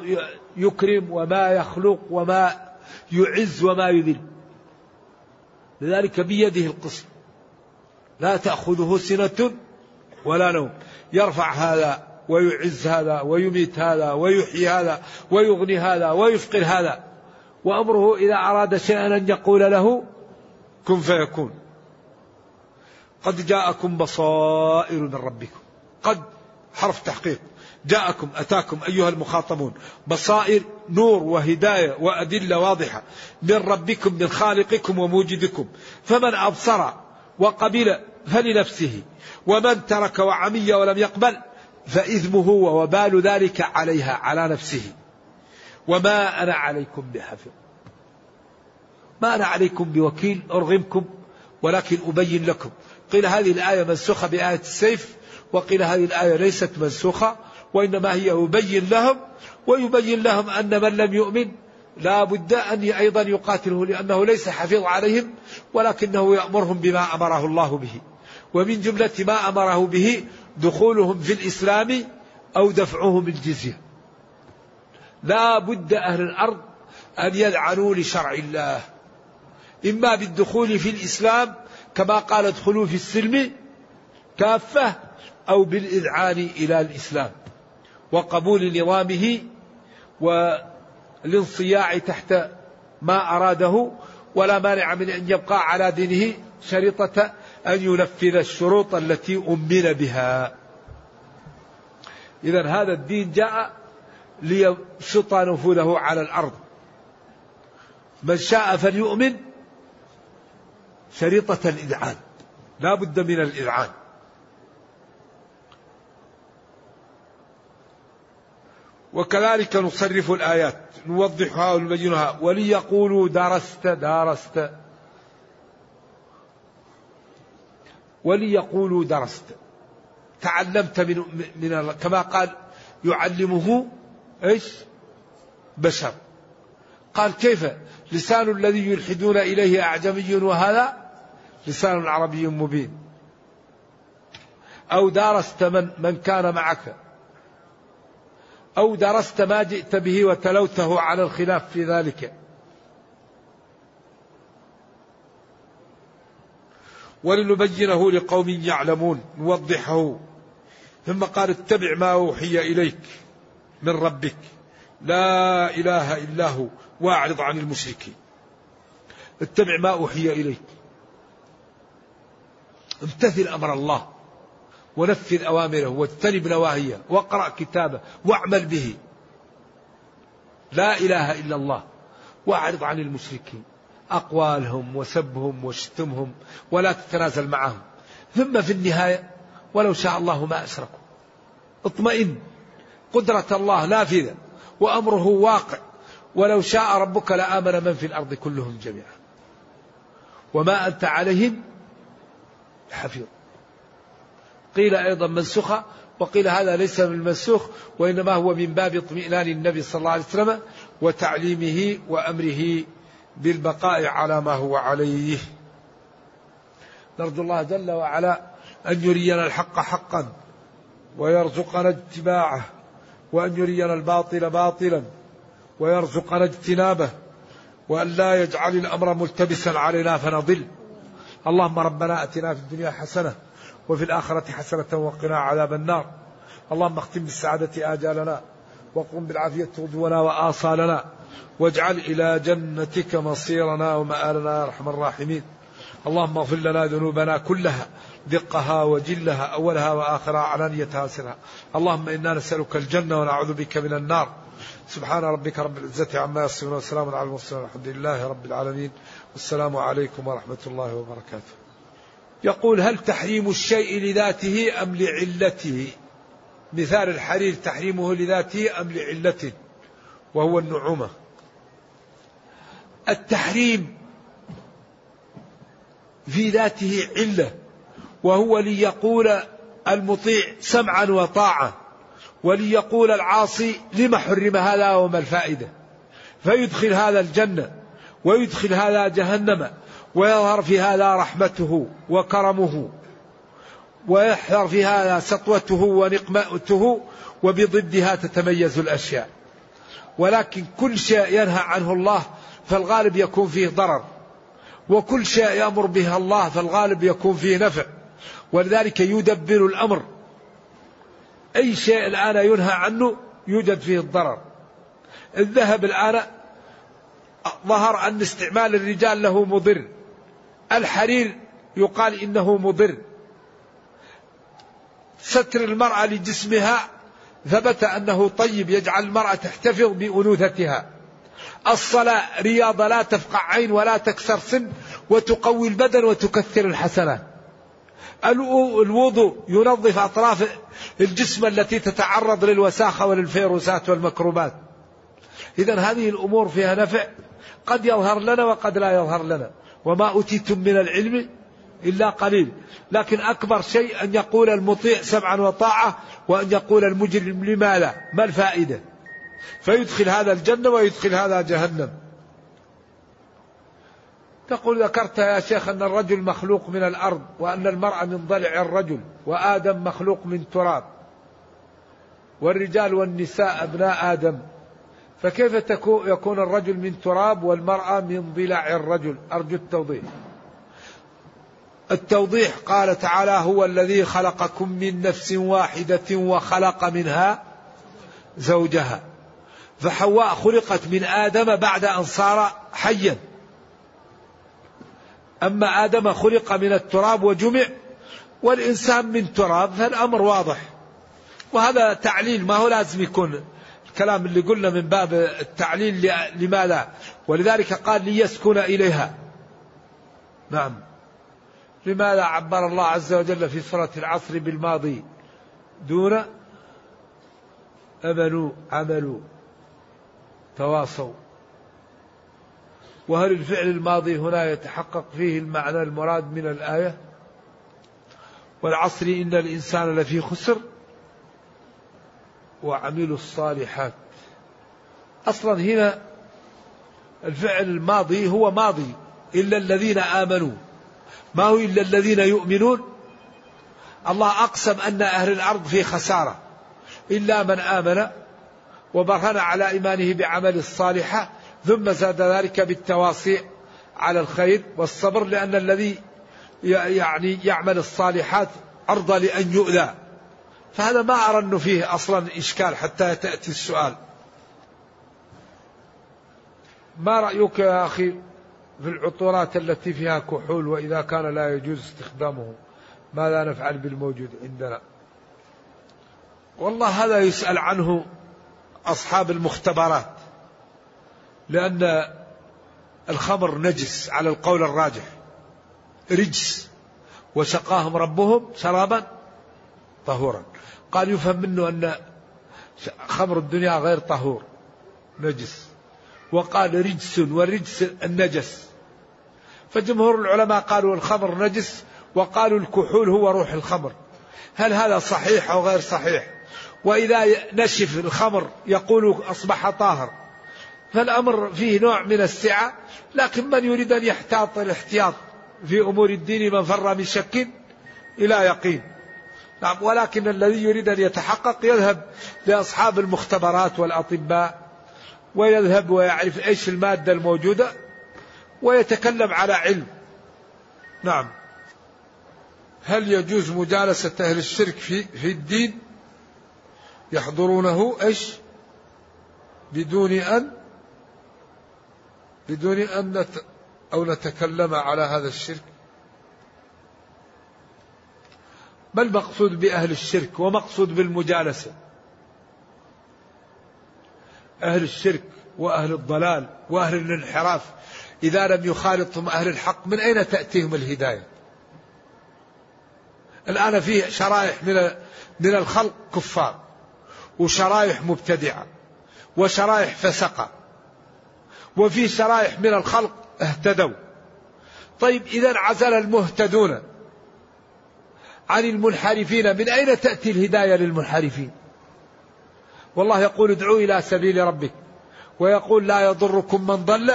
يكرم وما يخلق وما يعز وما يذل. لذلك بيده القسط لا تأخذه سنة ولا نوم. يرفع هذا ويعز هذا ويميت هذا ويحيي هذا ويغني هذا ويفقر هذا. وأمره إذا أراد شيئا أن يقول له كن فيكون. قد جاءكم بصائر من ربكم. قد حرف تحقيق. جاءكم أتاكم أيها المخاطبون. بصائر نور وهداية وأدلة واضحة. من ربكم من خالقكم وموجدكم. فمن أبصر وقبل فلنفسه. ومن ترك وعمي ولم يقبل فإثمه ووبال ذلك عليها على نفسه. وما أنا عليكم بحفظ ما أنا عليكم بوكيل أرغمكم ولكن أبين لكم. قيل هذه الآية منسوخة بآية السيف وقيل هذه الآية ليست منسوخة وإنما هي يبين لهم ويبين لهم أن من لم يؤمن لا بد أن أيضا يقاتله لأنه ليس حفيظ عليهم ولكنه يأمرهم بما أمره الله به. ومن جملة ما أمره به دخولهم في الإسلام أو دفعهم الجزية. لا بد أهل الأرض أن يلعنوا لشرع الله. إما بالدخول في الإسلام كما قال ادخلوا في السلم كافة أو بالإذعان إلى الإسلام وقبول نظامه والانصياع تحت ما أراده ولا مانع من أن يبقى على دينه شريطة أن ينفذ الشروط التي أمن بها. إذا هذا الدين جاء ليبسط نفوذه على الأرض. من شاء فليؤمن. شريطة الإذعان. لا بد من الإذعان. وكذلك نصرف الآيات. نوضحها ونبينها وليقولوا درست درست. وليقولوا درست. تعلمت من, من كما قال يعلمه إيش؟ بشر. قال كيف؟ لسان الذي يلحدون إليه أعجمي وهذا لسان عربي مبين. أو دارست من, من كان معك. أو درست ما جئت به وتلوته على الخلاف في ذلك. ولنبينه لقوم يعلمون نوضحه. ثم قال اتبع ما أوحي إليك. من ربك. لا إله إلا هو. واعرض عن المشركين. اتبع ما أوحي إليك. امتثل أمر الله. ونفذ أوامره. واجتنب نواهيه. واقرأ كتابه. واعمل به. لا إله إلا الله. واعرض عن المشركين. أقوالهم وسبهم وشتمهم. ولا تتنازل معهم. ثم في النهاية ولو شاء الله ما أشركوا. اطمئن. قدرة الله نافذة وأمره واقع. ولو شاء ربك لآمن من في الأرض كلهم جميعا. وما أنت عليهم حفيظ. قيل أيضا منسوخة وقيل هذا ليس من المنسوخ وإنما هو من باب اطمئنان النبي صلى الله عليه وسلم وتعليمه وأمره بالبقاء على ما هو عليه. نرجو الله جل وعلا أن يرينا الحق حقا ويرزقنا اتباعه وأن يرينا الباطل باطلا ويرزقنا اجتنابه وأن لا يجعل الأمر ملتبسا علينا فنضل. اللهم ربنا أتنا في الدنيا حسنة وفي الآخرة حسنة وقنا عذاب النار. اللهم اختم بالسعادة آجالنا وقم بالعافية غدونا وآصالنا واجعل إلى جنتك مصيرنا ومآلنا يا أرحم الراحمين. اللهم اغفر لنا ذنوبنا كلها دقها وجلها أولها وآخرها علانيتها سرها اللهم إنا نسألك الجنة ونعوذ بك من النار. سبحان ربك رب العزة عما يصفون وسلام على المرسلين الحمد لله رب العالمين. والسلام عليكم ورحمة الله وبركاته. يقول هل تحريم الشيء لذاته أم لعلته؟ مثال الحرير تحريمه لذاته أم لعلته؟ وهو النعومة. التحريم في ذاته علة. وهو ليقول المطيع سمعا وطاعة وليقول العاصي لم حرم هذا وما الفائدة؟ فيدخل هذا الجنة ويدخل هذا جهنم ويظهر في هذا رحمته وكرمه ويحذر في هذا سطوته ونقمته وبضدها تتميز الأشياء. ولكن كل شيء ينهى عنه الله فالغالب يكون فيه ضرر وكل شيء يأمر به الله فالغالب يكون فيه نفع. ولذلك يدبر الأمر. أي شيء الآن ينهى عنه يوجد فيه الضرر. الذهب الآن ظهر أن استعمال الرجال له مضر. الحرير يقال إنه مضر. ستر المرأة لجسمها ثبت أنه طيب يجعل المرأة تحتفظ بأنوثتها. الصلاة رياضة لا تفقع عين ولا تكسر سن وتقوي البدن وتكثر الحسنات. الوضوء ينظف أطراف الجسم التي تتعرض للوساخة وللفيروسات والمكروبات. إذا هذه الأمور فيها نفع. قد يظهر لنا وقد لا يظهر لنا. وما أوتيتم من العلم إلا قليل. لكن أكبر شيء أن يقول المطيع سمعا وطاعة وأن يقول المجرم لما لا؟ ما الفائدة؟ فيدخل هذا الجنة ويدخل هذا جهنم. تقول ذكرت يا شيخ أن الرجل مخلوق من الأرض وأن المرأة من ضلع الرجل وآدم مخلوق من تراب والرجال والنساء أبناء آدم فكيف يكون الرجل من تراب والمرأة من ضلع الرجل؟ أرجو التوضيح. التوضيح قال تعالى هو الذي خلقكم من نفس واحدة وخلق منها زوجها. فحواء خلقت من آدم بعد أن صار حيا. أما آدم خلق من التراب وجمع والإنسان من تراب فالأمر واضح. وهذا تعليل ما هو لازم يكون الكلام اللي قلنا من باب التعليل لماذا ولذلك قال ليسكن إليها. نعم. لماذا عبر الله عز وجل في سورة العصر بالماضي دون أمنوا عملوا تواصوا. وهل الفعل الماضي هنا يتحقق فيه المعنى المراد من الآية؟ والعصر إن الإنسان لفي خسر وعملوا الصالحات. أصلا هنا الفعل الماضي هو ماضي إلا الذين آمنوا. ما هو إلا الذين يؤمنون؟ الله أقسم أن أهل الأرض في خسارة. إلا من آمن وبرهن على إيمانه بعمل الصالحة ثم زاد ذلك بالتواصي على الخير والصبر لأن الذي يعني يعمل الصالحات أرضى لأن يؤذى. فهذا ما أرى أنه فيه أصلا إشكال حتى تأتي السؤال. ما رأيك يا أخي في العطورات التي فيها كحول وإذا كان لا يجوز استخدامه؟ ماذا نفعل بالموجود عندنا؟ والله هذا يسأل عنه أصحاب المختبرات. لأن الخمر نجس على القول الراجح. رجس. وسقاهم ربهم شرابا طهورا. قال يفهم منه أن خمر الدنيا غير طهور. نجس. وقال رجس والرجس النجس. فجمهور العلماء قالوا الخمر نجس وقالوا الكحول هو روح الخمر هل هذا صحيح أو غير صحيح؟ وإذا نشف الخمر يقول أصبح طاهر. فالأمر فيه نوع من السعة لكن من يريد أن يحتاط الاحتياط في أمور الدين من فر من شك إلى يقين. نعم ولكن الذي يريد أن يتحقق يذهب لأصحاب المختبرات والأطباء ويذهب ويعرف إيش المادة الموجودة ويتكلم على علم. نعم. هل يجوز مجالسة أهل الشرك في في الدين؟ يحضرونه إيش؟ بدون أن بدون أن نت أو نتكلم على هذا الشرك. ما المقصود بأهل الشرك ومقصود بالمجالسة؟ أهل الشرك وأهل الضلال وأهل الانحراف. إذا لم يخالطهم أهل الحق من أين تأتيهم الهداية؟ الآن فيه شرائح من من الخلق كفار وشرائح مبتدعة وشرائح فسقة. وفي شرائح من الخلق اهتدوا. طيب إذا عزل المهتدون. عن المنحرفين من أين تأتي الهداية للمنحرفين؟ والله يقول ادعوا إلى سبيل ربك. ويقول لا يضركم من ضل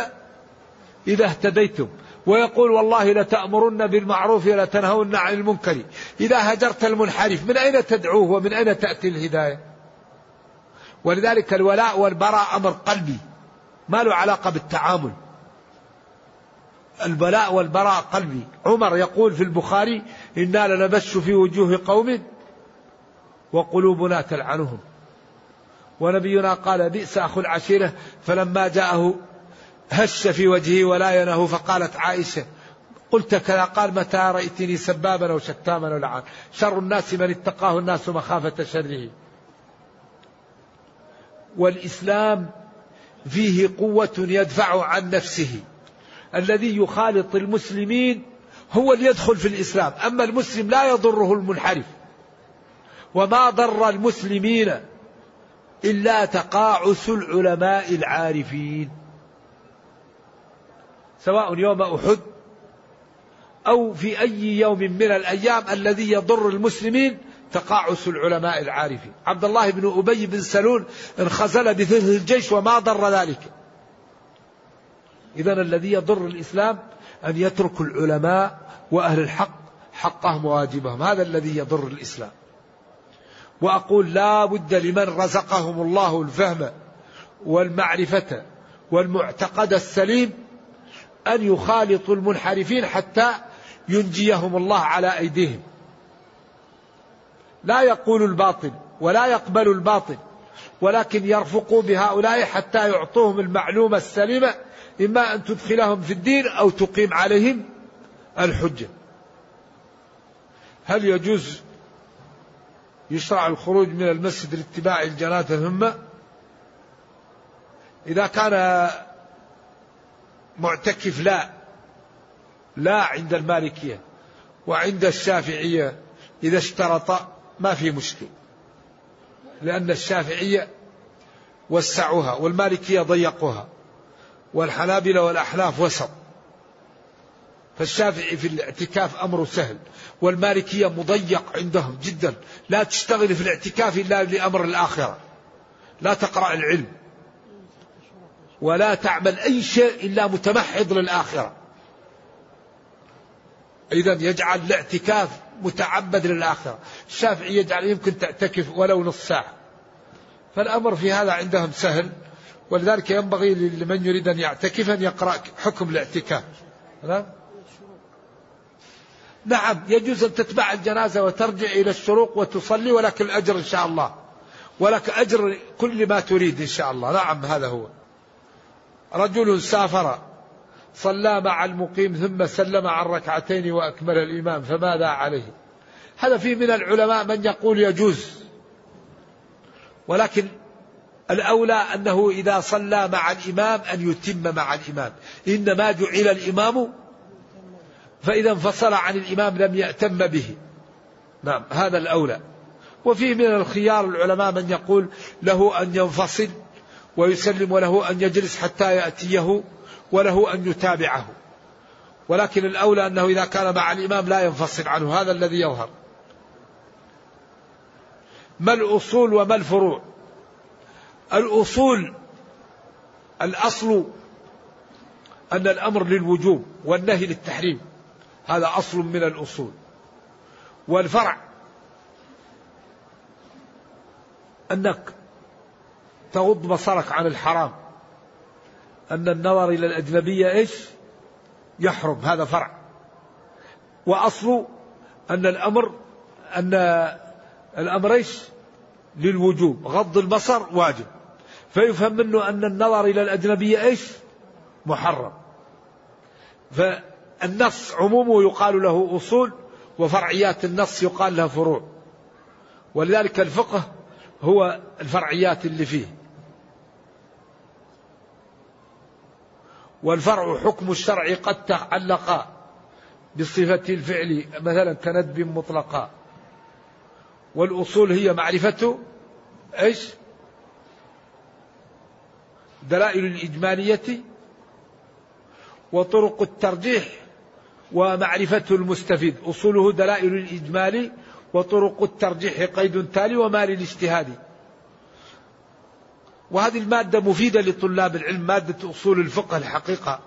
إذا اهتديتم. ويقول والله لتأمرن بالمعروف ولتنهون عن المنكر. إذا هجرت المنحرف من أين تدعوه ومن أين تأتي الهداية؟ ولذلك الولاء والبراء أمر قلبي. ما له علاقة بالتعامل. البلاء والبراء قلبي. عمر يقول في البخاري إنا لنبش في وجوه قوم وقلوبنا تلعنهم. ونبينا قال بئس أخو العشيرة. فلما جاءه هش في وجهه ولا ينه فقالت عائشة قلت كذا. قال متى رأيتني سبابا أو شتاما أو لعان؟ شر الناس من اتقاه الناس مخافة شره. والإسلام فيه قوة يدفع عن نفسه. الذي يخالط المسلمين هو اللي يدخل في الإسلام. أما المسلم لا يضره المنحرف. وما ضر المسلمين إلا تقاعس العلماء العارفين. سواء يوم أحد أو في أي يوم من الأيام الذي يضر المسلمين تقاعس العلماء العارفين. عبد الله بن أبي بن سلول انخزل بثلث الجيش وما ضر ذلك. إذا الذي يضر الإسلام أن يترك العلماء وأهل الحق حقهم وواجبهم. هذا الذي يضر الإسلام. وأقول لا بد لمن رزقهم الله الفهم والمعرفة والمعتقد السليم أن يخالطوا المنحرفين حتى ينجيهم الله على أيديهم. لا يقول الباطل ولا يقبل الباطل ولكن يرفقوا بهؤلاء حتى يعطوهم المعلومة السليمة إما أن تدخلهم في الدين أو تقيم عليهم الحجة. هل يجوز يشرع الخروج من المسجد لاتباع الجنازة الهمة؟ إذا كان معتكف لا لا عند المالكية وعند الشافعية إذا اشترط ما في مشكل. لأن الشافعية وسعوها والمالكية ضيقوها والحنابلة والأحلاف وسط. فالشافعي في الاعتكاف أمره سهل والمالكية مضيق عندهم جدا. لا تشتغل في الاعتكاف إلا لأمر الآخرة. لا تقرأ العلم. ولا تعمل أي شيء إلا متمحض للآخرة. إذا يجعل الاعتكاف متعبد للآخرة. الشافعي يجعل يمكن تعتكف ولو نصف ساعة. فالأمر في هذا عندهم سهل. ولذلك ينبغي لمن يريد أن يعتكف أن يقرأ حكم الاعتكاف. نعم يجوز أن تتبع الجنازة وترجع إلى الشروق وتصلي ولك الأجر إن شاء الله. ولك أجر كل ما تريد إن شاء الله. نعم هذا هو. رجل سافر صلى مع المقيم ثم سلم عن ركعتين وأكمل الإمام فماذا عليه؟ هذا في من العلماء من يقول يجوز. ولكن الأولى أنه إذا صلى مع الإمام أن يتم مع الإمام. إنما جعل الإمام فإذا انفصل عن الإمام لم يأتم به. نعم هذا الأولى. وفيه من الخيار العلماء من يقول له أن ينفصل ويسلم وله أن يجلس حتى يأتيه وله أن يتابعه. ولكن الأولى أنه إذا كان مع الإمام لا ينفصل عنه هذا الذي يظهر. ما الأصول وما الفروع؟ الأصول الأصل أن الأمر للوجوب والنهي للتحريم. هذا أصل من الأصول. والفرع أنك تغض بصرك عن الحرام. أن النظر إلى الأجنبية إيش؟ يحرم هذا فرع. وأصل أن الأمر أن الأمر إيش؟ للوجوب غض البصر واجب. فيفهم منه أن النظر إلى الأجنبية إيش؟ محرم. فالنص عمومه يقال له أصول وفرعيات النص يقال لها فروع. ولذلك الفقه هو الفرعيات اللي فيه. والفرع حكم الشرع قد تعلق بصفة الفعل مثلا كندب مطلقا والأصول هي معرفة إيش؟ دلائل الإجمالية وطرق الترجيح ومعرفة المستفيد. أصوله دلائل الإجمال وطرق الترجيح قيد تالي وما للاجتهاد وهذه المادة مفيدة لطلاب العلم مادة أصول الفقه الحقيقة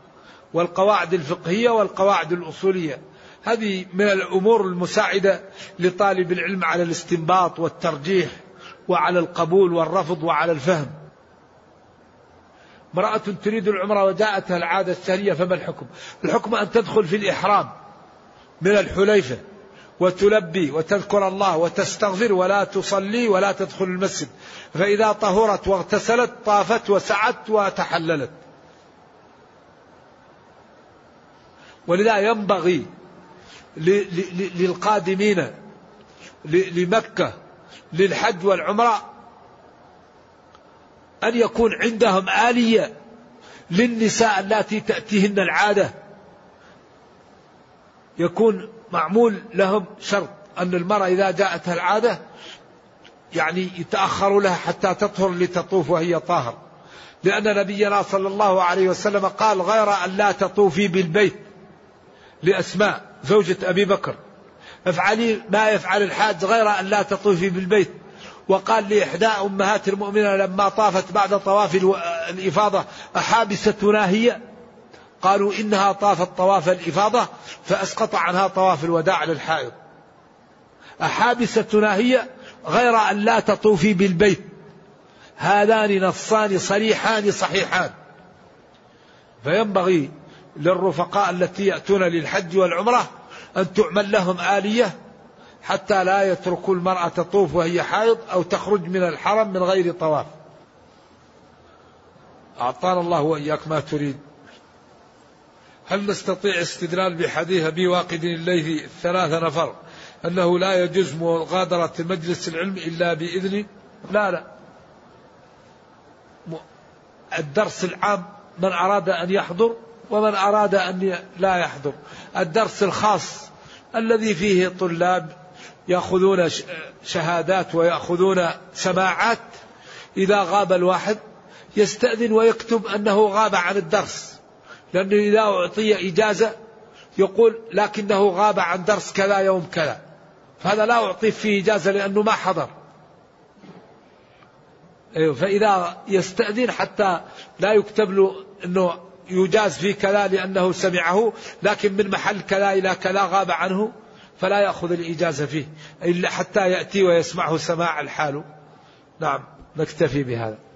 والقواعد الفقهية والقواعد الأصولية. هذه من الأمور المساعدة لطالب العلم على الاستنباط والترجيح وعلى القبول والرفض وعلى الفهم. امرأة تريد العمرة وجاءتها العادة الثانية فما الحكم؟ الحكم أن تدخل في الإحرام من الحليفة. وتلبي وتذكر الله وتستغفر ولا تصلي ولا تدخل المسجد. فإذا طهرت واغتسلت طافت وسعت وتحللت. ولذا ينبغي للقادمين لمكة للحج والعمرة أن يكون عندهم آلية للنساء التي تأتيهن العادة. يكون معمول لهم شرط أن المرأة إذا جاءتها العادة يعني يتأخر لها حتى تطهر لتطوف وهي طاهر. لأن نبينا صلى الله عليه وسلم قال غير أن لا تطوفي بالبيت لأسماء زوجة أبي بكر. افعلي ما يفعل الحاج غير أن لا تطوفي بالبيت. وقال لإحدى أمهات المؤمنين لما طافت بعد طواف الإفاضة أحابستنا هي؟ قالوا إنها طافت طواف الإفاضة فأسقط عنها طواف الوداع للحائض. أحابستنا هي غير أن لا تطوفي بالبيت. هذان نصان صريحان صحيحان. فينبغي للرفقاء التي يأتون للحج والعمرة أن تعمل لهم آلية حتى لا يتركوا المرأة تطوف وهي حائض أو تخرج من الحرم من غير طواف. أعطانا الله وإياك ما تريد. هل نستطيع استدلال بحديث أبي واقد الليثي ثلاثة نفر أنه لا يجوز مغادرة مجلس العلم إلا بإذن؟ لا لا. الدرس العام من أراد أن يحضر ومن أراد أن لا يحضر. الدرس الخاص الذي فيه طلاب يأخذون شهادات ويأخذون سماعات إذا غاب الواحد يستأذن ويكتب أنه غاب عن الدرس. لأنه إذا أعطي إجازة يقول لكنه غاب عن درس كذا يوم كذا. فهذا لا أعطيه فيه إجازة لأنه ما حضر. أيوه فإذا يستأذن حتى لا يكتب له أنه يجاز في كذا لأنه سمعه لكن من محل كذا إلى كذا غاب عنه فلا يأخذ الإجازة فيه. إلا حتى يأتي ويسمعه سماع الحال. نعم نكتفي بهذا.